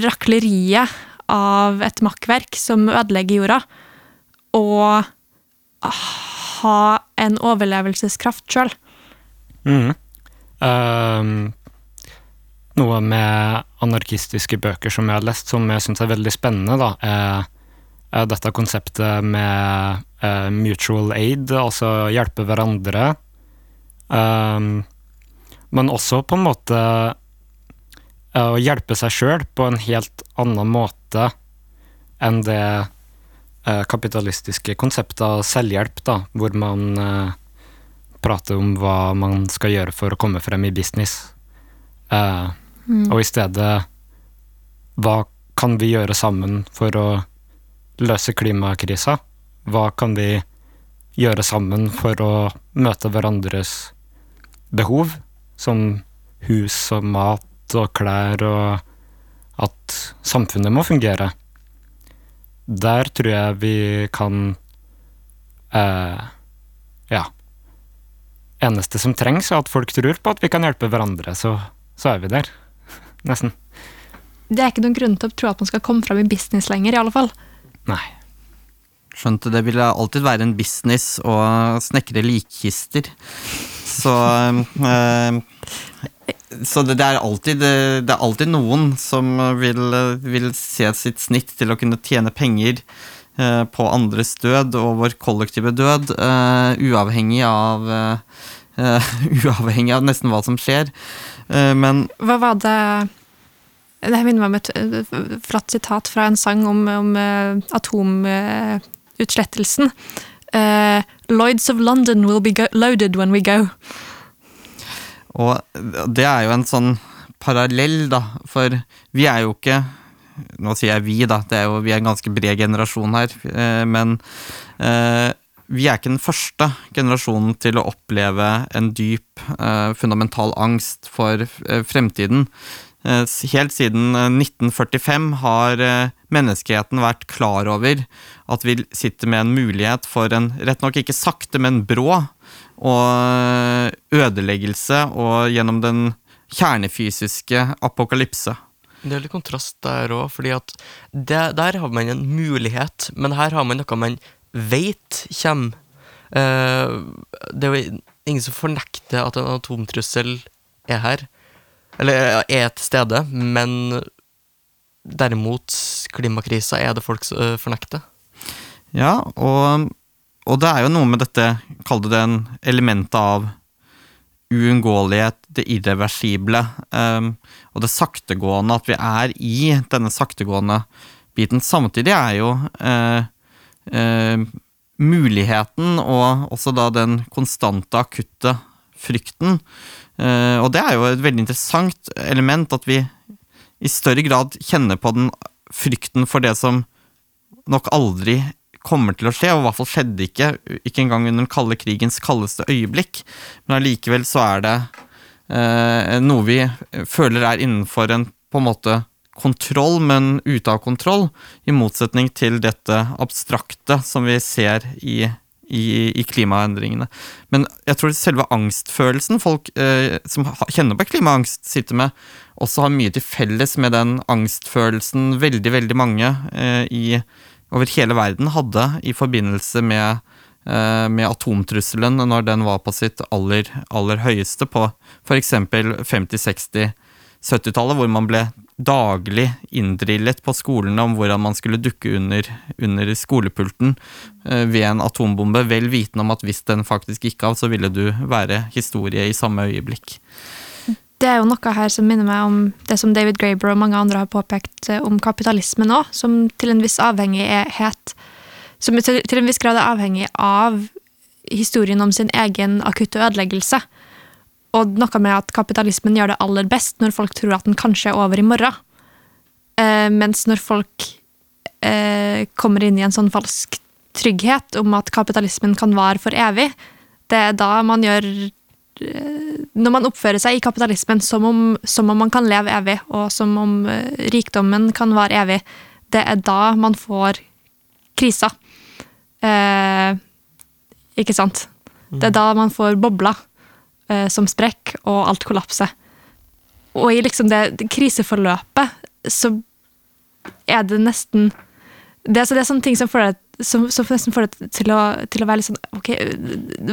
rakleriet av et makkverk som ødelegger jorda, og ha en overlevelseskraft sjøl. Mhm. Ehm, noe med anarkistiske bøker som jeg har lest, som jeg syns er veldig spennende, da, er, dette konseptet med eh, mutual aid, altså hjelpe hverandre. Ehm, men også på en måte eh, å hjelpe seg sjøl på en helt annen måte enn det eh, kapitalistiske konseptet av selvhjelp, da, hvor man prater om hva man skal gjøre for å komme frem i business. Eh, Og i stedet hva kan vi gjøre sammen for å løse klimakrisa? Hva kan vi gjøre sammen for å møte hverandres behov, som hus og mat og klær, og at samfunnet må fungere? Der tror jeg vi kan eh. Eneste som trengs, er at folk tror på at vi kan hjelpe hverandre, så, så er vi der. Nesten. Det er ikke noen grunn til å tro at man skal komme fram i business lenger, i alle fall. Nei. Skjønte det ville alltid være en business å snekre likkister. Så eh, Så det, er alltid, det er alltid noen som vil, vil se sitt snitt til å kunne tjene penger eh, på andres død og vår kollektive død, eh, uavhengig av eh, eh, Uavhengig av nesten hva som skjer. Eh, men Hva var det Det minner meg om et eh, flatt sitat fra en sang om, om eh, atomutslettelsen. Eh, Lloyds of London will be loaded when we go. Og det er jo en sånn parallell, da, for vi er jo ikke Nå sier jeg vi, da, det er jo, vi er en ganske bred generasjon her, eh, men eh, vi er ikke den første generasjonen til å oppleve en dyp, eh, fundamental angst for fremtiden. Helt siden eh, 1945 har eh, menneskeheten vært klar over at vi sitter med en mulighet for en, rett nok ikke sakte, men brå, og ødeleggelse og gjennom den kjernefysiske apokalypse. Det er litt kontrast der òg, fordi at det, der har man en mulighet, men her har man noe man veit kommer. Eh, det er jo ingen som fornekter at en atomtrussel er her, eller er til stede, men derimot klimakrisa er det folk som eh, fornekter. Ja, og, og det er jo noe med dette, kall det en elementet av uunngåelighet, det irreversible, um, og det saktegående, at vi er i denne saktegående biten. Samtidig er jo uh, uh, muligheten og også da den konstante, akutte frykten. Uh, og det er jo et veldig interessant element, at vi i større grad kjenner på den frykten for det som nok aldri kommer til å skje, og i hvert fall skjedde ikke, ikke engang under den kalde krigens kaldeste øyeblikk. Men allikevel så er det eh, noe vi føler er innenfor en på en måte kontroll, men ute av kontroll, i motsetning til dette abstrakte som vi ser i, i, i klimaendringene. Men jeg tror selve angstfølelsen folk eh, som kjenner på klimaangst, sitter med, også har mye til felles med den angstfølelsen veldig, veldig mange eh, i, over hele verden hadde i forbindelse med eh, med atomtrusselen når den var på sitt aller, aller høyeste, på f.eks. 50-, 60-, 70-tallet, hvor man ble daglig inndrillet på skolene om hvordan man skulle dukke under, under skolepulten eh, ved en atombombe, vel vitende om at hvis den faktisk gikk av, så ville du være historie i samme øyeblikk. Det er jo noe her som minner meg om det som David Graeber og mange andre har påpekt eh, om kapitalismen òg, som til en viss avhengighet Som til en viss grad er avhengig av historien om sin egen akutte ødeleggelse. Og noe med at kapitalismen gjør det aller best når folk tror at den kanskje er over i morgen. Eh, mens når folk eh, kommer inn i en sånn falsk trygghet om at kapitalismen kan vare for evig, det er da man gjør Når man oppfører seg i kapitalismen som om, som om man kan leve evig, og som om eh, rikdommen kan vare evig, det er da man får kriser. Eh, ikke sant? Det er da man får bobler eh, som sprekker, og alt kollapser. Og i liksom det, det kriseforløpet så er det nesten det, er- det er sånne ting som får deg som, som nesten får deg til til å være litt sånn Ok,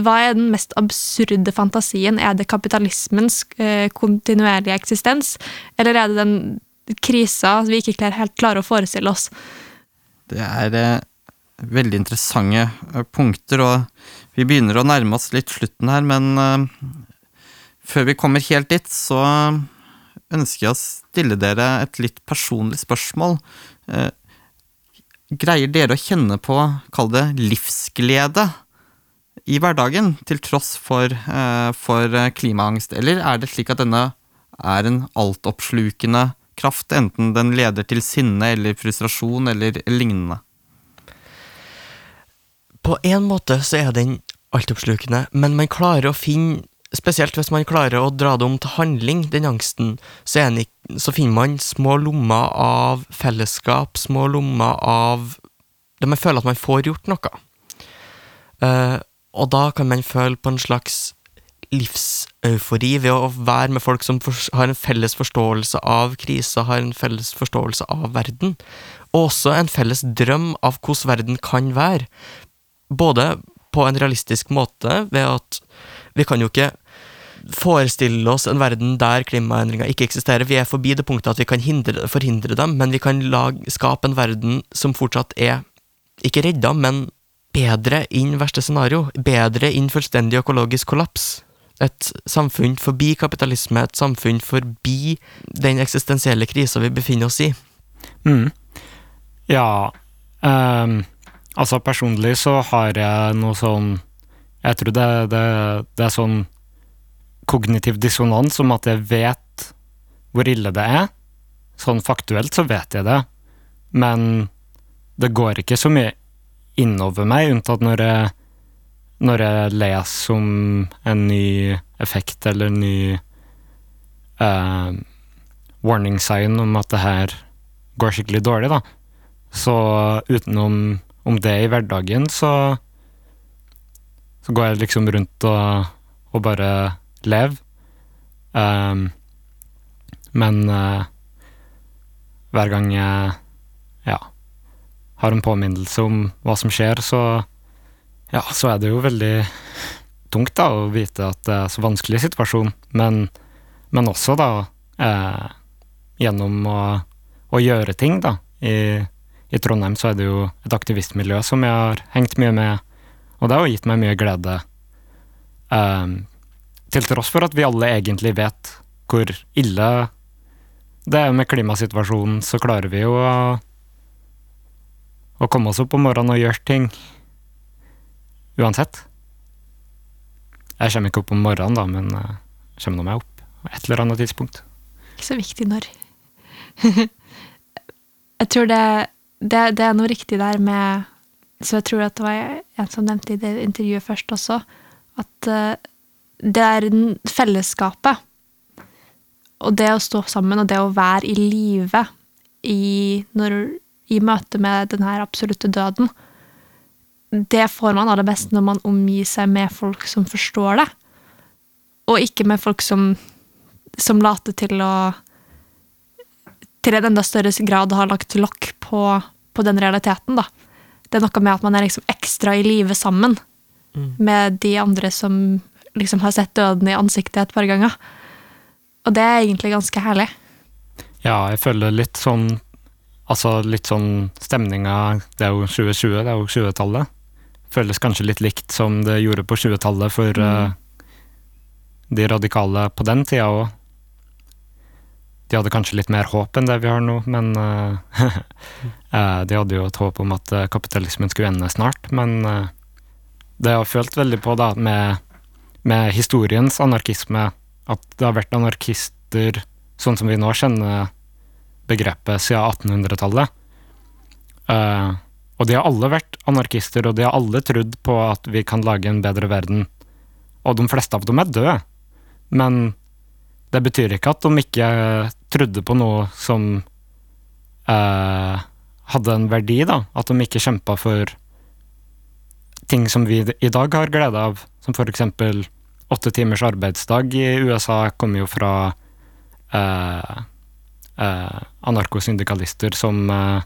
hva er den mest absurde fantasien? Er det kapitalismens eh, kontinuerlige eksistens, eller er det den krisa vi ikke helt klarer å forestille oss? Det er eh, veldig interessante eh, punkter, og vi begynner å nærme oss litt slutten her, men eh, før vi kommer helt dit, så ønsker jeg å stille dere et litt personlig spørsmål. Eh, greier dere å kjenne på, kall det livsglede, i hverdagen, til tross for, eh, for eh, klimaangst, eller er det slik at denne er en altoppslukende kraft, enten den leder til sinne eller frustrasjon eller lignende? På en måte så er den altoppslukende, men man klarer å finne Spesielt hvis man klarer å dra det om til handling, den angsten, så, den så finner man små lommer av fellesskap, små lommer av Der man føler at man får gjort noe. Uh, og da kan man føle på en slags livseufori ved å være med folk som har en felles forståelse av krisa, har en felles forståelse av verden, og også en felles drøm av hvordan verden kan være. Både på en realistisk måte, ved at vi kan jo ikke forestille oss en verden der klimaendringer ikke eksisterer. Vi er forbi det punktet at vi kan hindre, forhindre dem, men vi kan lage, skape en verden som fortsatt er ikke redda, men bedre inn verste scenario. Bedre inn fullstendig økologisk kollaps. Et samfunn forbi kapitalisme, et samfunn forbi den eksistensielle krisa vi befinner oss i. Mm. Ja, um, altså personlig så har jeg noe sånn Jeg tror det, det, det er sånn kognitiv dissonans om at jeg vet hvor ille det er. Sånn faktuelt så vet jeg det, men det går ikke så mye innover meg, unntatt når jeg, når jeg leser om en ny effekt eller en ny uh, warning sign om at det her går skikkelig dårlig, da. Så utenom om det i hverdagen, så så går jeg liksom rundt og, og bare lever. Um, men uh, hver gang jeg ja, har en påminnelse om hva som skjer, så ja, så er det jo veldig tungt da å vite at det er så vanskelig situasjon, men, men også da eh, gjennom å, å gjøre ting, da. I, I Trondheim så er det jo et aktivistmiljø som jeg har hengt mye med, og det har jo gitt meg mye glede. Um, til tross for at vi alle egentlig vet hvor ille det er med klimasituasjonen, så klarer vi jo å, å komme oss opp om morgenen og gjøre ting uansett. Jeg kommer ikke opp om morgenen, da, men eh, jeg kommer nå meg opp et eller annet tidspunkt. Ikke så viktig når. jeg tror det, det, det er noe riktig der med Så jeg tror at det var en som nevnte i det intervjuet først også, at eh, det er fellesskapet. Og det å stå sammen, og det å være i live i, i møte med den her absolutte døden, det får man aller best når man omgir seg med folk som forstår det. Og ikke med folk som, som later til å til en enda større grad har lagt lokk på, på den realiteten, da. Det er noe med at man er liksom ekstra i live sammen. Mm. med de andre som liksom har sett døden i ansiktet et par ganger. Og det er egentlig ganske herlig. Ja, jeg føler litt sånn Altså litt sånn stemninga Det er jo 2020, det er jo 20-tallet. Føles kanskje litt likt som det gjorde på 20-tallet for Mm. uh, de radikale på den tida òg. De hadde kanskje litt mer håp enn det vi har nå, men eh, De hadde jo et håp om at eh, kapitalismen skulle ende snart, men uh, det jeg har følt veldig på da, med, med historiens anarkisme, at det har vært anarkister sånn som vi nå kjenner begrepet siden 1800-tallet. Uh, og de har alle vært anarkister, og de har alle trodd på at vi kan lage en bedre verden. Og de fleste av dem er døde. Men det betyr ikke at de ikke trodde på noe som eh, hadde en verdi, da. At de ikke kjempa for ting som vi i dag har glede av, som for eksempel åtte timers arbeidsdag i USA kommer jo fra eh, eh, anarkosyndikalister som, eh,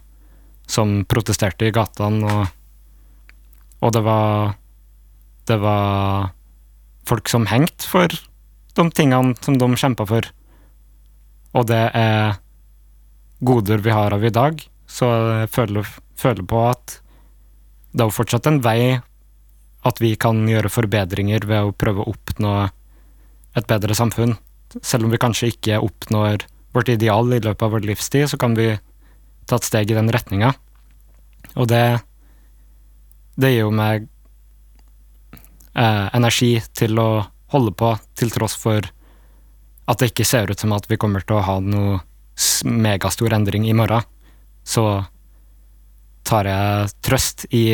som protesterte i gatene, og, og det var Det var folk som hengte for de tingene som de kjempa for. Og det er goder vi har av i dag, så jeg føler, føler på at det er jo fortsatt en vei at vi kan gjøre forbedringer ved å prøve å oppnå et bedre samfunn. Selv om vi kanskje ikke oppnår vårt ideal i løpet av vår livstid, så kan vi ta et steg i den retninga. Og det, det gir jo meg eh, energi til å holde på, til tross for at det ikke ser ut som at vi kommer til å ha noe megastor endring i morgen. Så tar jeg trøst i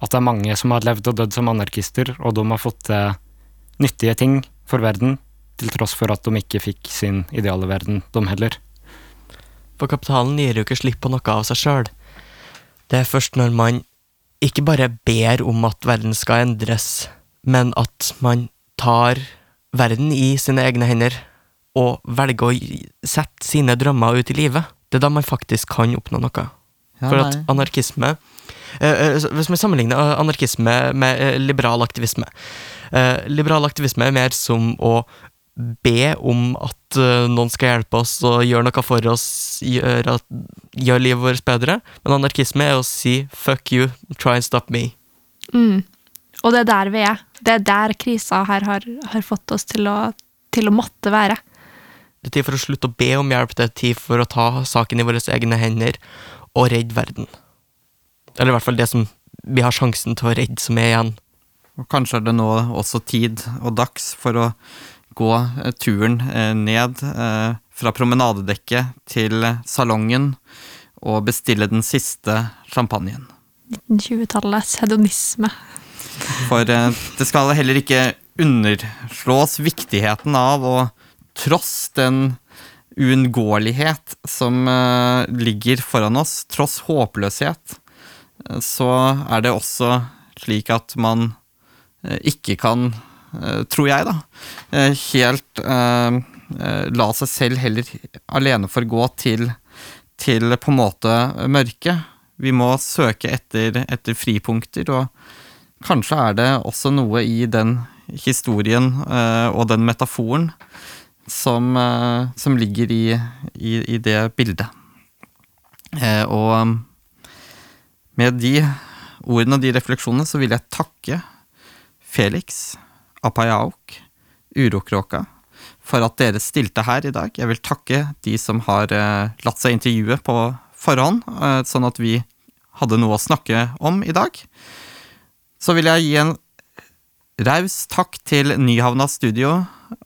at det er mange som har levd og dødd som anarkister, og de har fått til nyttige ting for verden, til tross for at de ikke fikk sin ideale verden, de heller. For kapitalen gir jo ikke slipp på noe av seg sjøl. Det er først når man ikke bare ber om at verden skal endres, men at man tar verden i sine egne hender og velger å sette sine drømmer ut i livet. Det er da man faktisk kan oppnå noe. Ja, For at anarkisme eh, eh, Hvis man sammenligner eh, anarkisme med liberal aktivisme eh, Liberal aktivisme er mer som å be om at noen skal hjelpe oss og gjøre noe for oss, gjøre, at, gjøre livet vårt bedre. Men anarkisme er å si 'fuck you, try and stop me'. Mm. Og det er der vi er. Det er der krisa her har, har fått oss til å, til å måtte være. Det er tid for å slutte å be om hjelp, det er tid for å ta saken i våre egne hender og redde verden. Eller i hvert fall det som vi har sjansen til å redde, som er igjen. Og kanskje er det nå også tid og dags for å gå eh, turen eh, ned eh, fra promenadedekket til salongen og bestille den siste champagnen. 1920-tallets hedonisme. For eh, det skal heller ikke underslås viktigheten av å tross den uunngåelighet som eh, ligger foran oss, tross håpløshet, eh, så er det også slik at man ikke kan, tror jeg da, helt la seg selv heller alene forgå til, til på en måte mørket. Vi må søke etter, etter fripunkter, og kanskje er det også noe i den historien eh, og den metaforen som, eh, som ligger i, i, i det bildet. Eh, og med de ordene og de refleksjonene så vil jeg takke Felix, Apayaok, Urokråka, for at dere stilte her i dag. Jeg vil takke de som har latt seg intervjue på forhånd, sånn at vi hadde noe å snakke om i dag. Så vil jeg gi en raus takk til Nyhavna Studio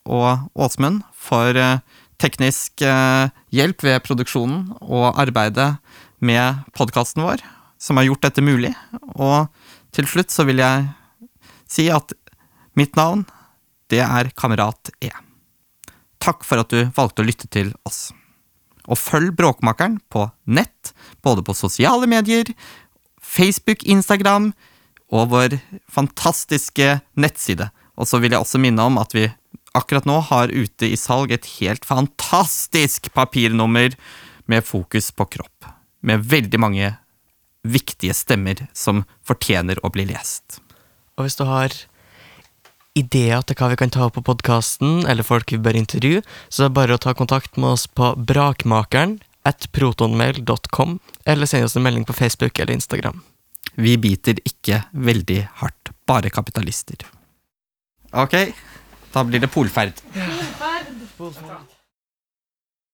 og Åsmund for eh, teknisk eh, hjelp ved produksjonen og arbeidet med podkasten vår, som har gjort dette mulig. Og til slutt så vil jeg si at mitt navn, det er Kamerat E. Takk for at du valgte å lytte til oss. Og følg Bråkmakeren på nett, både på sosiale medier, Facebook, Instagram og vår fantastiske nettside. Og så vil jeg også minne om at vi akkurat nå har ute i salg et helt fantastisk papirnummer med fokus på kropp. Med veldig mange viktige stemmer som fortjener å bli lest. Og hvis du har ideer til hva vi kan ta opp på podkasten, eller folk vi bør intervjue, så er det bare å ta kontakt med oss på brakmakeren at protonmail.com, eller send oss en melding på Facebook eller Instagram. Vi biter ikke veldig hardt. Bare kapitalister. Ok, da blir det polferd. Polferd. polferd.